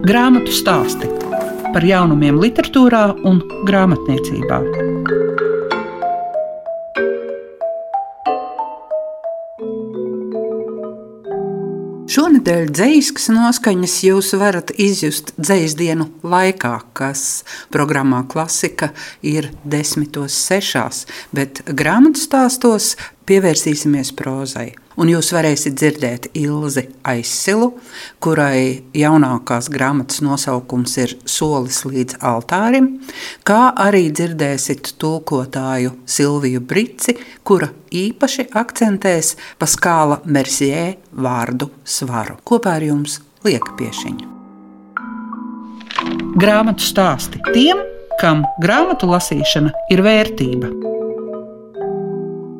Grāmatu stāsti par jaunumiem, literatūrā un grāmatniecībā. Šonadēļ dzīslas noskaņas jūs varat izjust dzīslu dienu laikā, kas programmā Klasika ir 10.6. Bet grāmatu stāstos pievērsīsimies prozai. Un jūs varēsiet dzirdēt Ilzi Aizsilu, kurai jaunākās grāmatas nosaukums ir Solis līdz altārim, kā arī dzirdēsiet tulkotāju Silviju Brici, kura īpaši akcentēs Paskāla Mercier vārdu svaru. Kopā ar jums lieka piešiņa. Grāmatu stāsti tiem, kam grāmatu lasīšana ir vērtība.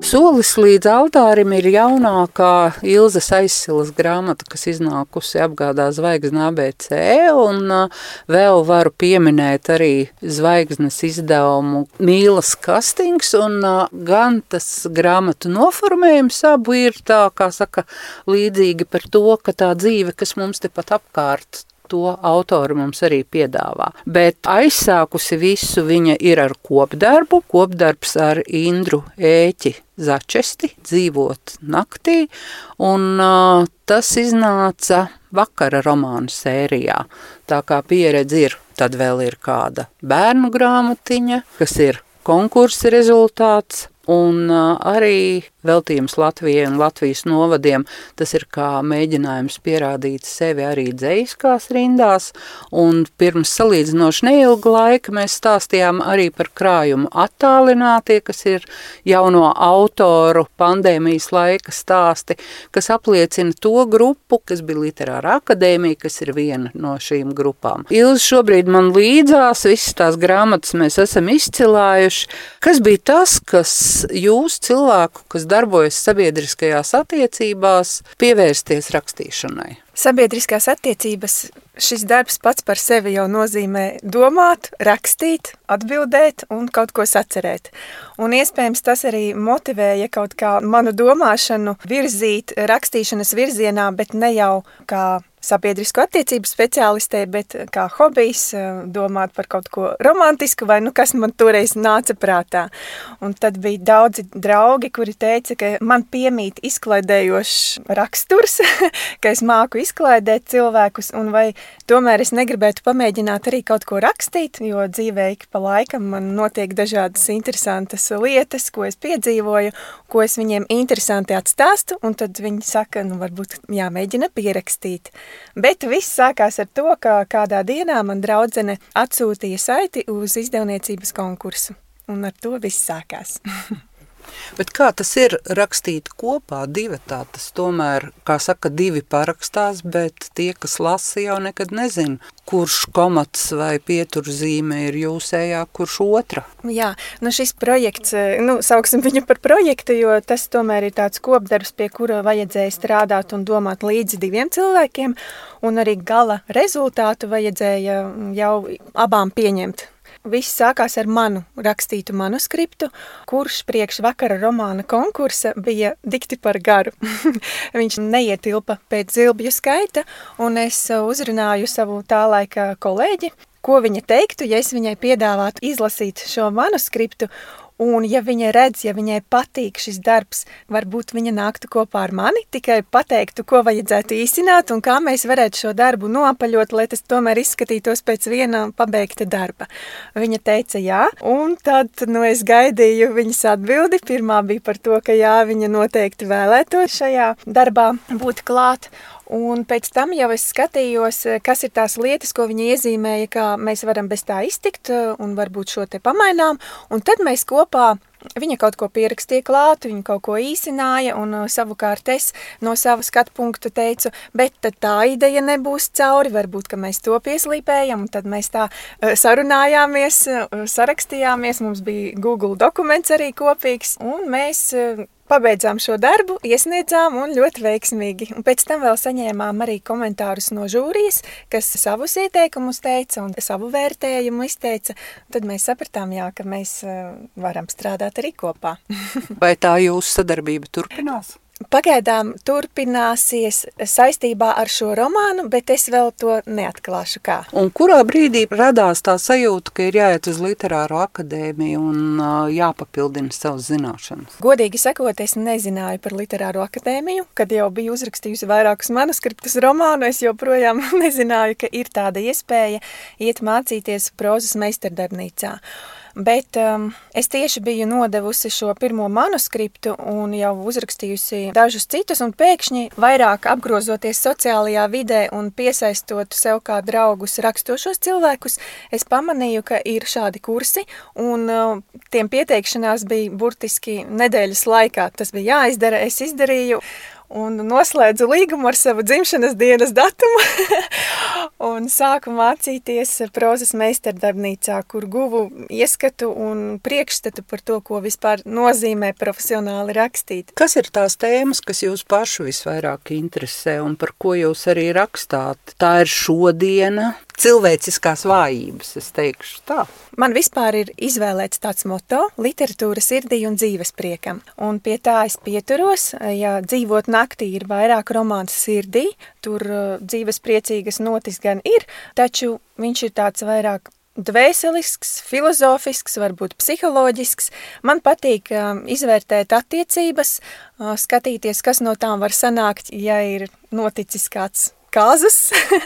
Solis līdz altārim ir jaunākā Ilzas aizsilas grāmata, kas iznākusi apgādā zvaigznes ABC, un uh, vēl varu pieminēt arī zvaigznes izdevumu Mīlas kastings, un uh, gan tas grāmatu noformējums abu ir tā, kā saka, līdzīgi par to, ka tā dzīve, kas mums tepat apkārt to autori mums arī piedāvā. Bet aizsākusi visu viņa ir ar kopdarbu, kopdarbs ar Indru Ēķi Začesti, dzīvot naktī, un uh, tas iznāca vakara romānu sērijā. Tā kā pieredze ir, tad vēl ir kāda bērnu grāmatiņa, kas ir konkursa rezultāts, un uh, arī veltījums Latvijai un Latvijas novadiem, tas ir kā mēģinājums pierādīt sevi arī dzeiskās rindās, un pirms salīdzinoši neilga laika mēs stāstījām arī par krājumu attālinātie, kas ir jauno autoru pandēmijas laika stāsti, kas apliecina to grupu, kas bija literāra akadēmija, kas ir viena no šīm grupām. Ilzi šobrīd man līdzās, visas tās grāmatas mēs esam izcilājuši. Kas bija tas, kas jūs cilvēku, kas darbojas sabiedriskajās attiecībās, pievērsties rakstīšanai? Sabiedriskās attiecības šis darbs pats par sevi jau nozīmē domāt, rakstīt, atbildēt un kaut ko sacerēt. Un iespējams tas arī motivēja kaut kā manu domāšanu virzīt rakstīšanas virzienā, bet ne jau kā sabiedrisko attiecību speciālistē, bet kā hobijs domāt par kaut ko romantisku vai nu kas man toreiz nāca prātā. Un tad bija daudzi draugi, kuri teica, ka man piemīt izklaidējošs raksturs, ka es māku izklaidēt cilvēkus un vai tomēr es negribētu pamēģināt arī kaut ko rakstīt, jo dzīvē ik pa laikam man notiek dažādas interesantas lietas, ko es piedzīvoju, ko es viņiem interesanti atstāstu, un tad viņi saka, nu varbūt jāmēģina pierakstīt. Bet viss sākās ar to, ka kādā dienā man draudzene atsūtīja saiti uz izdevniecības konkursu. Un ar to viss sākās. Bet kā tas ir rakstīt kopā, divi tā, tas tomēr, kā saka, divi parakstās, bet tie, kas lasa, jau nekad nezin, kurš komats vai pieturzīme ir jūsējā, kurš otra. Jā, nu šis projekts, nu, sauksim viņu par projektu, jo tas tomēr ir tāds kopdarbs, pie kura vajadzēja strādāt un domāt līdzi diviem cilvēkiem, un arī gala rezultātu vajadzēja jau abām pieņemt Viss sākās ar manu rakstītu manuskriptu, kurš priekš vakara romāna konkursa bija dikti par garu. Viņš neietilpa pēc zilbju skaita, un es uzrunāju savu tā laika kolēģi, ko viņa teiktu, ja es viņai piedāvātu izlasīt šo manuskriptu Un, ja viņa redz, ja viņai patīk šis darbs, varbūt viņa nāktu kopā ar mani, tikai pateiktu, ko vajadzētu īsināt un kā mēs varētu šo darbu nopaļot, lai tas tomēr izskatītos pēc viena pabeigta darba. Viņa teica jā, un tad nu, es gaidīju viņas atbildi. Pirmā bija par to, ka jā, viņa noteikti vēlētos šajā darbā būt klāt. Un pēc tam jau es skatījos, eh, kas ir tās lietas, ko viņi iezīmēja, kā mēs varam bez tā iztikt eh, un varbūt šo te pamainām. Un tad mēs kopā Viņa kaut ko pierakstīja klāt, viņa kaut ko īsināja, un uh, savukārt es no sava skatu punkta teicu, bet tā ideja nebūs cauri, varbūt, mēs to pieslīpējam, tad mēs tā sarunājāmies, sarakstījāmies, mums bija Google dokuments arī kopīgs, un mēs Pabeidzām šo darbu, iesniedzām un ļoti veiksmīgi. Un pēc tam vēl saņēmām arī komentārus no žūrijas, kas savus ieteikumus teica un savu vērtējumu izteica. Tad mēs sapratām, jā, ka mēs varam strādāt arī kopā. Vai tā jūsu sadarbība turpinās? Pagaidām turpināsies saistībā ar šo romānu, bet es vēl to neatklāšu kā. Un kurā brīdī radās tā sajūta, ka ir jāiet uz literāro akadēmiju un jāpapildina savas zināšanas? Godīgi sakot, es nezināju par literāro akadēmiju, kad jau biju uzrakstījusi vairākus manuskriptus romānu, es joprojām nezināju, ka ir tāda iespēja iet mācīties prozas meistardarbnīcā. Bet um, es tieši biju nodevusi šo pirmo manuskriptu un jau uzrakstījusi dažus citus, un pēkšņi vairāk apgrozoties sociālajā vidē un piesaistot sev kā draugus rakstošos cilvēkus, es pamanīju, ka ir šādi kursi, un uh, tiem pieteikšanās bija burtiski nedēļas laikā. Tas bija jāizdara, es izdarīju, un noslēdzu līgumu ar savu dzimšanas dienas datumu un sāku mācīties prozas meistardarbnīcā, kur guvu ieskatu un priekšstatu par to, ko vispār nozīmē profesionāli rakstīt. Kas ir tās tēmas, kas jūs pašu visvairāk interesē un par ko jūs arī rakstāt? Tā ir šodiena, cilvēciskās vājības, es teikšu tā. Man vispār ir izvēlēts tāds moto – literatūra sirdī un dzīves priekam. Un pie tā es pieturos, ja dzīvot naktī ir vairāk romāns sirdī, tur uh, dzīves priecīgas notis gan ir, taču viņš ir tāds vairāk dvēselisks, filozofisks, varbūt psiholoģisks. Man patīk um, izvērtēt attiecības, uh, skatīties, kas no tām var sanākt, ja ir noticis kāds kāzas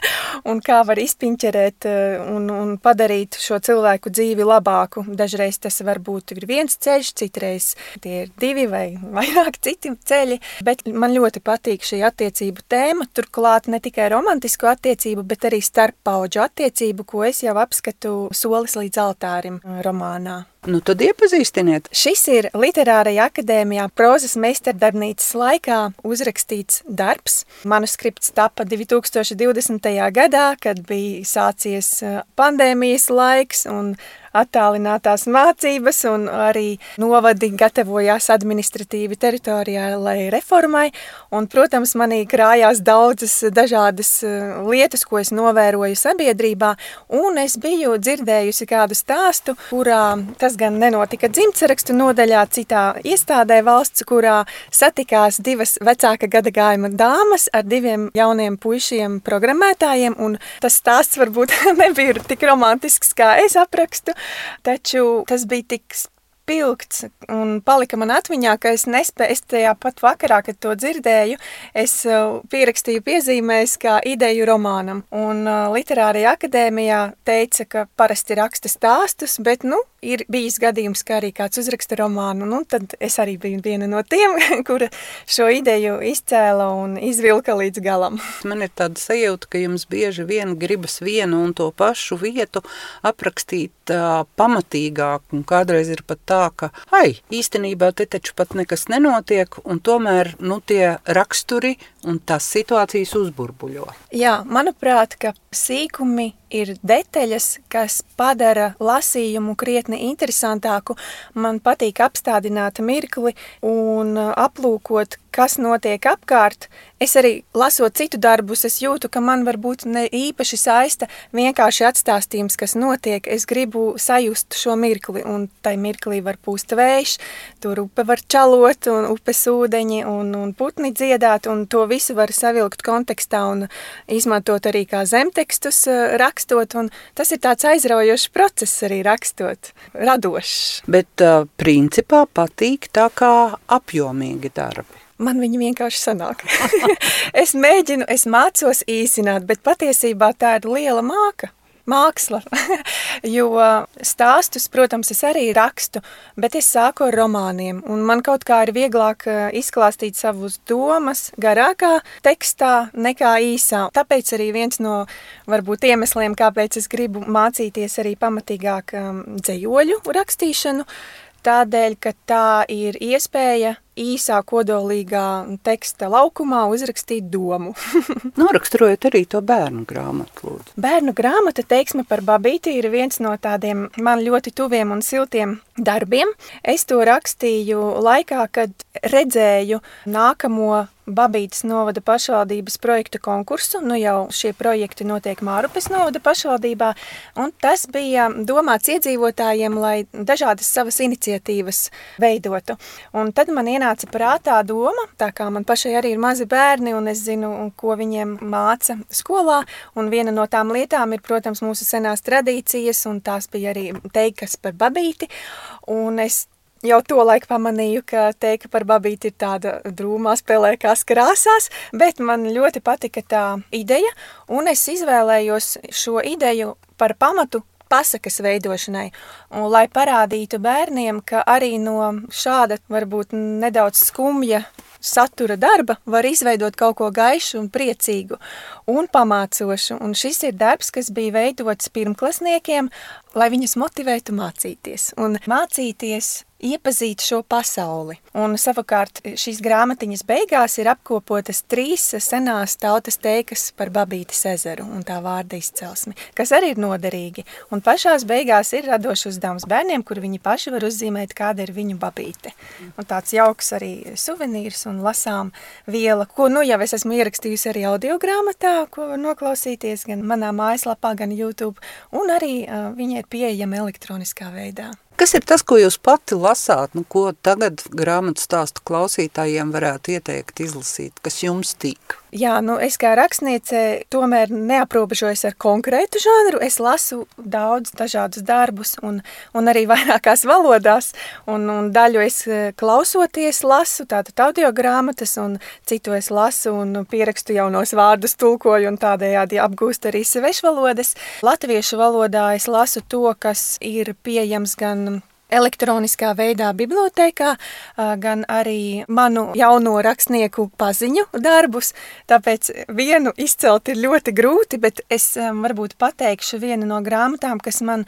un kā var izpiņķerēt eh, un, un padarīt šo cilvēku dzīvi labāku. Dažreiz tas var būt viens ceļš, citreiz tie ir divi vai vairāk citi ceļi, bet man ļoti patīk šī attiecību tēma, turklāt ne tikai romantisko attiecību, bet arī starp paudžu attiecību, ko es jau apskatu solis līdz altārim romānā. Nu, tad iepazīstiniet. Šis ir Literārajā akadēmijā prozas meistardarbnīcas laikā uzrakstīts darbs. Manuskripts tapa 2020. gadā, kad bija sācies eh, pandēmijas laiks un attālinātās mācības un arī novadi gatavojās administratīvi teritoriālai reformai. Un, protams, manī krājās daudzas dažādas eh, lietas, ko es novēroju sabiedrībā, un es biju dzirdējusi kādu stāstu, kurā tas gan nenotika dzimtsarakstu nodaļā, citā iestādē valsts, kurā satikās divas vecāka gadagājuma dāmas ar diviem jauniem puišiem programmētājiem, un tas stāsts varbūt nebija tik romantisks, kā es aprakstu, Taču tas bija tik spilgts un palika man atmiņā, ka es nespēju, es tajā pat vakarā, kad to dzirdēju, es uh, pierakstīju piezīmēs kā ideju romānam. Un uh, literārajā akadēmijā teica, ka parasti raksta stāstus, bet, nu, ir bijis gadījums, ka arī kāds uzraksta romānu, nu, tad es arī biju viena no tiem, kura šo ideju izcēla un izvilka līdz galam. Man ir tāda sajūta, ka jums bieži vien gribas vienu un to pašu vietu aprakstīt uh, pamatīgāk, un kādreiz ir pat tā, ka, ai, īstenībā te taču pat nekas nenotiek, un tomēr, nu, tie raksturi un tās situācijas uzburbuļo. Jā, manuprāt, ka sīkumi ir detaļas, kas padara lasījumu krietni interesantāku. Man patīk apstādināt mirkli un aplūkot, kas notiek apkārt. Es arī lasot citu darbus, es jūtu, ka man varbūt ne īpaši saista vienkārši atstāstījums, kas notiek. Es gribu sajust šo mirkli, un tai mirklī var pūst vējš, tur upe var čalot, un upes ūdeņi, un, un putni dziedāt, un to visu var savilkt kontekstā un izmantot arī kā zemtekstus eh, rakstot, un tas ir tāds aizraujošs process arī rakstot, radošs. Bet uh, principā patīk tā kā apjomīgi darbi. Man viņa vienkārši sanāk. es mēģinu, es mācos īsināt, bet patiesībā tā ir liela māka māksla. jo stāstus, protams, es arī rakstu, bet es sāku ar romāniem. Man kaut kā ir vieglāk izklāstīt savus domas garākā tekstā nekā īsā. Tāpēc arī viens no varbūt iemesliem, kāpēc es gribu mācīties arī pamatīgāk um, dzējoļu rakstīšanu, tādēļ, ka tā ir iespēja īsā kodolīgā teksta laukumā uzrakstīt domu. Noraksturojot arī to bērnu grāmatu, lūdzu. Bērnu grāmata teiksme par babīti ir viens no tādiem man ļoti tuviem un siltiem darbiem. Es to rakstīju laikā, kad redzēju nākamo Babītas novada pašvaldības projektu konkursu. Nu jau šie projekti notiek Mārupes novada pašvaldībā, un tas bija domāts iedzīvotājiem, lai dažādas savas iniciatīvas veidotu. Un tad man ienāca prātā doma, tā kā man pašai arī ir mazi bērni, un es zinu, ko viņiem māca skolā, un viena no tām lietām ir, protams, mūsu senās tradīcijas, un tās bija arī teikas par Babīti, un es jau to laiku pamanīju, ka teika par babīti ir tāda drūmā spēlēkās krāsās, bet man ļoti patika tā ideja, un es izvēlējos šo ideju par pamatu pasakas veidošanai, un lai parādītu bērniem, ka arī no šāda varbūt nedaudz skumja satura darba var izveidot kaut ko gaišu un priecīgu un pamācošu. Un šis ir darbs, kas bija veidots pirmklasniekiem, lai viņus motivētu mācīties. Un mācīties iepazīt šo pasauli. Un savukārt šīs grāmatiņas beigās ir apkopotas trīs senās tautas teikas par Babītes ezeru un tā vārda izcelsmi, kas arī ir noderīgi. Un pašās beigās ir radošs uzdevums bērniem, kur viņi paši var uzzīmēt, kāda ir viņu babīte. Un tāds jauks arī suvenīrs un lasām viela, ko nu jau es esmu ierakstījusi arī audio grāmatā, ko var noklausīties gan manā mājaslapā, gan YouTube, un arī uh, viņa ir pieejama elektroniskā veidā. Kas ir tas, ko jūs pati lasāt, nu, ko tagad grāmatu stāstu klausītājiem varētu ieteikt izlasīt, kas jums tīk? Jā, nu es kā rakstniece tomēr neaprobežojos ar konkrētu žanru. Es lasu daudz dažādus darbus un, un arī vairākās valodās. Un, un daļu es e, klausoties lasu, tātad audio grāmatas, un citu es lasu un pierakstu jaunos vārdus, tulkoju un tādējādi apgūst arī svešvalodas. Latviešu valodā es lasu to, kas ir pieejams gan elektroniskā veidā bibliotēkā, gan arī manu jauno rakstnieku paziņu darbus, tāpēc vienu izcelt ir ļoti grūti, bet es varbūt pateikšu vienu no grāmatām, kas man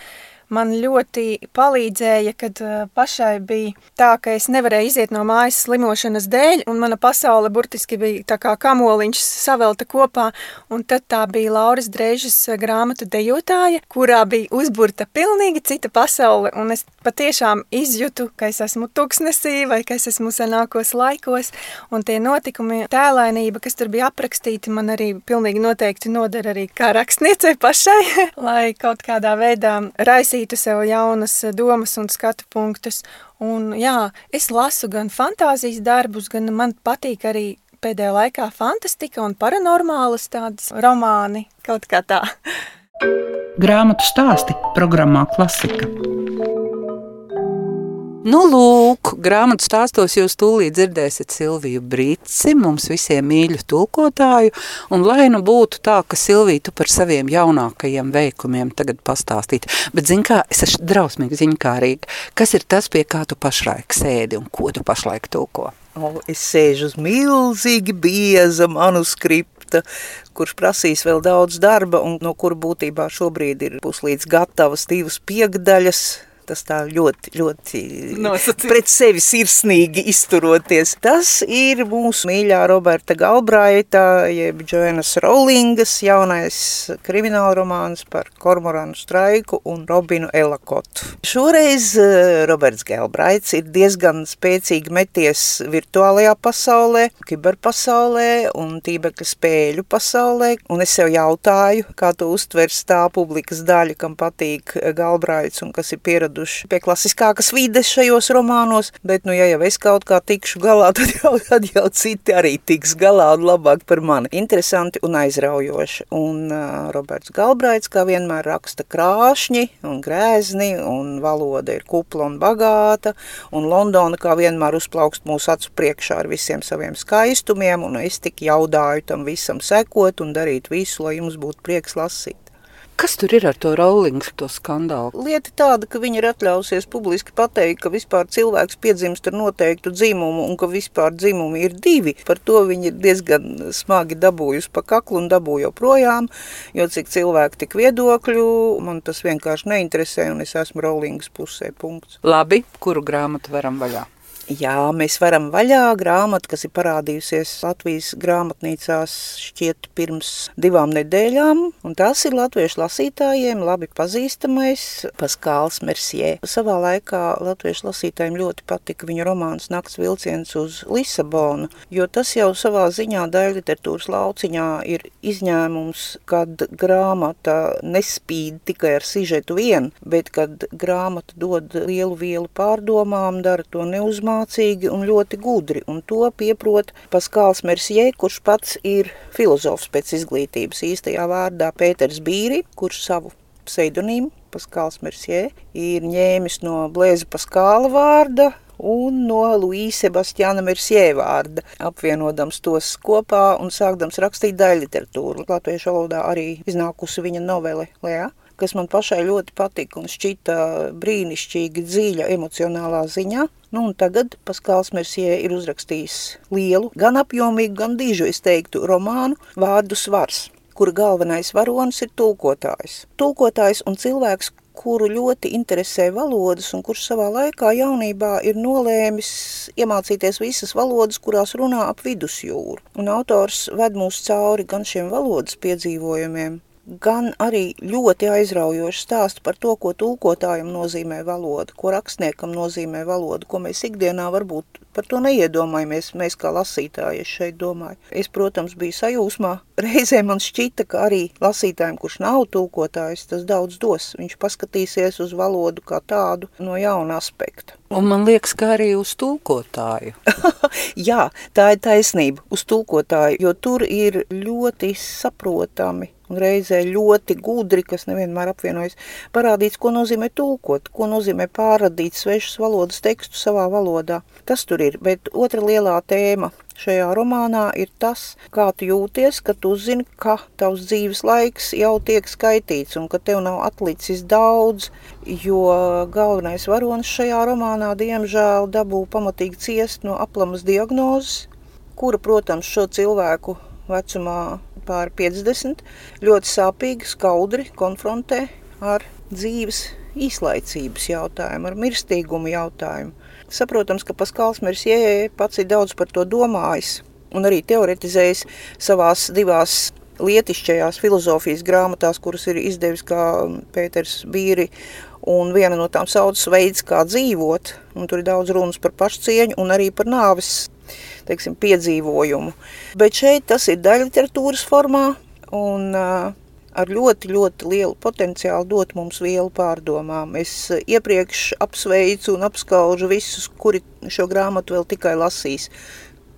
man ļoti palīdzēja, kad pašai bija tā, ka es nevarēju iziet no mājas slimošanas dēļ, un mana pasaule burtiski bija tā kā kamoliņš savelta kopā, un tad tā bija Lauras Dreižas grāmatu dejotāja, kurā bija uzburta pilnīgi cita pasaule, un es patiešām izjūtu, ka es esmu tuksnesī, vai ka es esmu senākos laikos, un tie notikumi, tēlainība, kas tur bija aprakstīti, man arī pilnīgi noteikti noder arī kā rakstniecei pašai, lai kaut kādā veidā raisītu raisītu sev jaunas eh, domas un skatu punktus. Un, jā, es lasu gan fantāzijas darbus, gan man patīk arī pēdējā laikā fantastika un paranormālas tādas romāni, kaut kā tā. Grāmatu stāsti programmā Klasika. Nu, lūk, grāmatu stāstos jūs tūlīt dzirdēsiet Silviju Brīci, mums visiem mīļu tulkotāju, un lai nu būtu tā, ka Silvija tu par saviem jaunākajiem veikumiem tagad pastāstīt, bet zin kā, es esmu drausmīgi ziņkārīga, kas ir tas, pie kā tu pašlaik sēdi un ko tu pašlaik tulko? O, es sēžu uz milzīgi bieza manuskripta, kurš prasīs vēl daudz darba un no kura būtībā šobrīd ir puslīdz gatavas divas piegdaļas, tas tā ļoti, ļoti Nosacīt. pret sevi sirsnīgi izturoties. Tas ir mūsu mīļā Roberta Galbraita, jeb Joannas Rowlingas jaunais krimināla romāns par kormoranu straiku un Robinu Elakotu. Šoreiz eh, Roberts Galbraits ir diezgan spēcīgi meties virtuālajā pasaulē, kiberpasaulē un tībekļa spēļu pasaulē, un es sev jautāju, kā to uztvers tā publikas daļa, kam patīk Galbraits un kas ir pieraduši pieraduši pie klasiskākas vides šajos romānos, bet, nu, ja jau es kaut kā tikšu galā, tad jau, tad jau citi arī tiks galā un labāk par mani. Interesanti un aizraujoši. Un uh, Roberts Galbraits, kā vienmēr, raksta krāšņi un grēzni, un valoda ir kupla un bagāta, un Londona, kā vienmēr, uzplaukst mūsu acu priekšā ar visiem saviem skaistumiem, un es tik jaudāju tam visam sekot un darīt visu, lai jums būtu prieks lasīt. Kas tur ir ar to Rowlingu, to skandālu? Lieta tāda, ka viņi ir atļausies publiski pateikt, ka vispār cilvēks piedzimst ar noteiktu dzimumu un ka vispār dzimumi ir divi. Par to viņi ir diezgan smagi dabūjusi pa kaklu un dabūju projām, jo cik cilvēku tik viedokļu, man tas vienkārši neinteresē un es esmu Rowlingas pusē punkts. Labi, kuru grāmatu varam vaļā? Jā, mēs varam vaļā grāmatu, kas ir parādījusies Latvijas grāmatnīcās šķiet pirms divām nedēļām, un tas ir latviešu lasītājiem labi pazīstamais Paskāls Mercier. Savā laikā latviešu lasītājiem ļoti patika viņa romāns Nakts vilciens uz Lisabonu, jo tas jau savā ziņā daļliteratūras lauciņā ir izņēmums, kad grāmata nespīd tikai ar sižetu vien, bet kad grāmata dod lielu vielu pārdomām, dara to neuzmanīgi, mācīgi un ļoti gudri, un to pieprot Paskāls Mersie, kurš pats ir filozofs pēc izglītības īstajā vārdā Pēters Bīri, kurš savu pseidonīmu Paskāls Mersie ir ņēmis no Blēza Paskāla vārda, un no Luīsa Sebastiāna Mersie vārda, apvienodams tos kopā un sākdams rakstīt daļliteratūru. Latviešu valodā arī iznākusi viņa novele Lea kas man pašai ļoti patika un šķita brīnišķīgi dziļa emocionālā ziņā. Nu, un tagad Paskāls Mersie ir uzrakstījis lielu, gan apjomīgu, gan dižu, es teiktu, romānu vārdu svars, kura galvenais varonis ir tulkotājs. Tulkotājs un cilvēks, kuru ļoti interesē valodas un kurš savā laikā jaunībā ir nolēmis iemācīties visas valodas, kurās runā ap vidusjūru. Un autors ved mūs cauri gan šiem valodas piedzīvojumiem, gan arī ļoti aizraujoši stāstu par to, ko tulkotājam nozīmē valoda, ko rakstniekam nozīmē valoda, ko mēs ikdienā varbūt par to neiedomājamies, mēs kā lasītāji, es šeit domāju. Es, protams, biju sajūsmā. Reizē man šķita, ka arī lasītājiem, kurš nav tulkotājs, tas daudz dos. Viņš paskatīsies uz valodu kā tādu no jauna aspekta. Un man liekas, ka arī uz tulkotāju. Jā, tā ir taisnība, uz tulkotāju, jo tur ir ļoti saprotami un reizē ļoti gudri, kas nevienmēr apvienojas, parādīts, ko nozīmē tulkot, ko nozīmē pārradīt svešas valodas tekstu savā valodā. Tas tur ir, bet otra lielā tēma šajā romānā ir tas, kā tu jūties, ka tu zini, ka tavs dzīves laiks jau tiek skaitīts un ka tev nav atlicis daudz, jo galvenais varonis šajā romānā, diemžēl, dabū pamatīgi ciest no aplamas diagnozes, kura, protams, šo cilvēku vecumā pār 50, ļoti sāpīgi, skaudri konfrontē ar dzīves īslaicības jautājumu, ar mirstīgumu jautājumu. Saprotams, ka Paskāls Mersie pats ir daudz par to domājis un arī teoretizējis savās divās lietišķajās filozofijas grāmatās, kuras ir izdevis kā Pēters Bīri, un viena no tām saucas veids, kā dzīvot, un tur ir daudz runas par pašcieņu un arī par nāves teiksim, piedzīvojumu. Bet šeit tas ir daļliteratūras formā un ar ļoti, ļoti lielu potenciālu dot mums vielu pārdomām. Es iepriekš apsveicu un apskaužu visus, kuri šo grāmatu vēl tikai lasīs.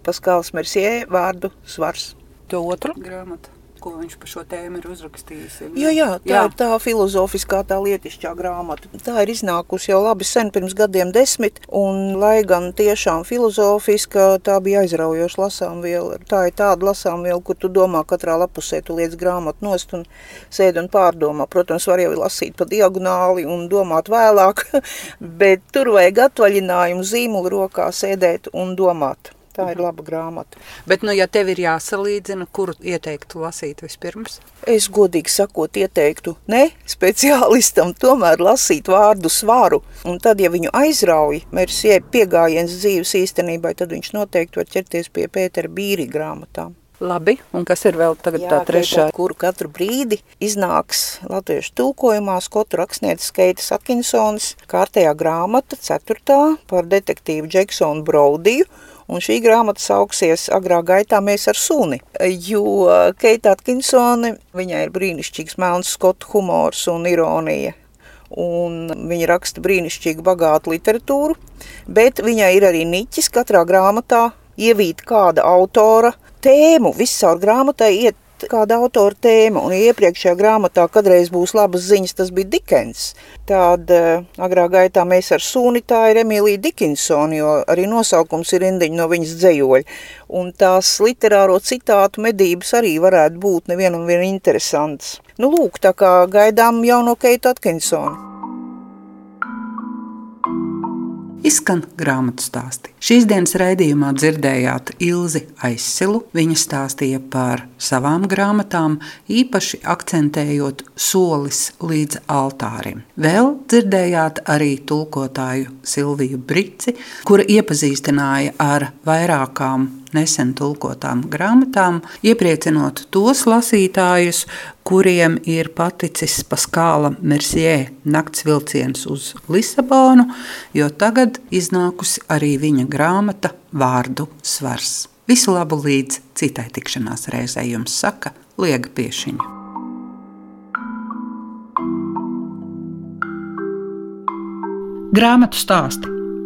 Paskāls Mersie vārdu svars. To otru grāmatu? Ko viņš par šo tēmu ir uzrakstījis. Jā, jā, tā jā. ir tā filozofiskā, tā lietišķā grāmata. Tā ir iznākusi jau labi sen, pirms gadiem desmit, un lai gan tiešām filozofiska, tā bija aizraujoša lasāmviela. Tā ir tāda lasāmviela, kur tu domā katrā lapusē, tu liec grāmatu nost un sēdi un pārdomā. Protams, var jau lasīt pa diagonāli un domāt vēlāk, bet tur vajag atvaļinājumu zīmulu rokā sēdēt un domāt. Tā ir laba grāmata. Bet, nu, ja tev ir jāsalīdzina, kuru ieteiktu lasīt vispirms? Es godīgi sakot, ieteiktu ne speciālistam, tomēr lasīt vārdu svaru. Un tad, ja viņu aizrauj, Mersie piegājiens dzīves īstenībai, tad viņš noteikti var ķerties pie Pētera Bīri grāmatām. Labi, un kas ir vēl tagad Jā, tā trešā? Kuru katru brīdi iznāks latviešu tulkojumā skotu rakstnieces Keitas Atkinsonas kārtējā grāmata, ceturtā, par detektīvu Džeksonu Braudiju, Un šī grāmata sauksies agrā gaitā mēs ar suni, jo Keita Atkinsone, viņai ir brīnišķīgs melns skotu humors un ironija. Un viņa raksta brīnišķīgu bagātu literatūru, bet viņai ir arī niķis katrā grāmatā ievīt kāda autora tēmu. Viss caur grāmatai iet kāda autora tēma, un iepriekšējā grāmatā kādreiz būs labas ziņas, tas bija Dikens. Tāda uh, agrā gaitā mēs ar suni, tā ir Emīlija Dikinsona, jo arī nosaukums ir rindiņa no viņas dzējoļa. Un tās literāro citātu medības arī varētu būt nevienam vien interesants. Nu lūk, tā kā gaidām jauno Keitu Atkinsonu. Izskan grāmatu stāsti. Šīs dienas raidījumā dzirdējāt Ilzi Aizsilu. Viņa stāstīja par savām grāmatām, īpaši akcentējot solis līdz altārim. Vēl dzirdējāt arī tulkotāju Silviju Brici, kura iepazīstināja ar vairākām nesen tulkotām grāmatām, iepriecinot tos lasītājus, kuriem ir paticis Paskāla Mercier nakts vilciens uz Lisabonu, jo tagad iznākusi arī viņa grāmata Vārdu svars. Visu labu līdz citai tikšanās reizei jums saka Liega Piešiņa. Grāmatu stāsti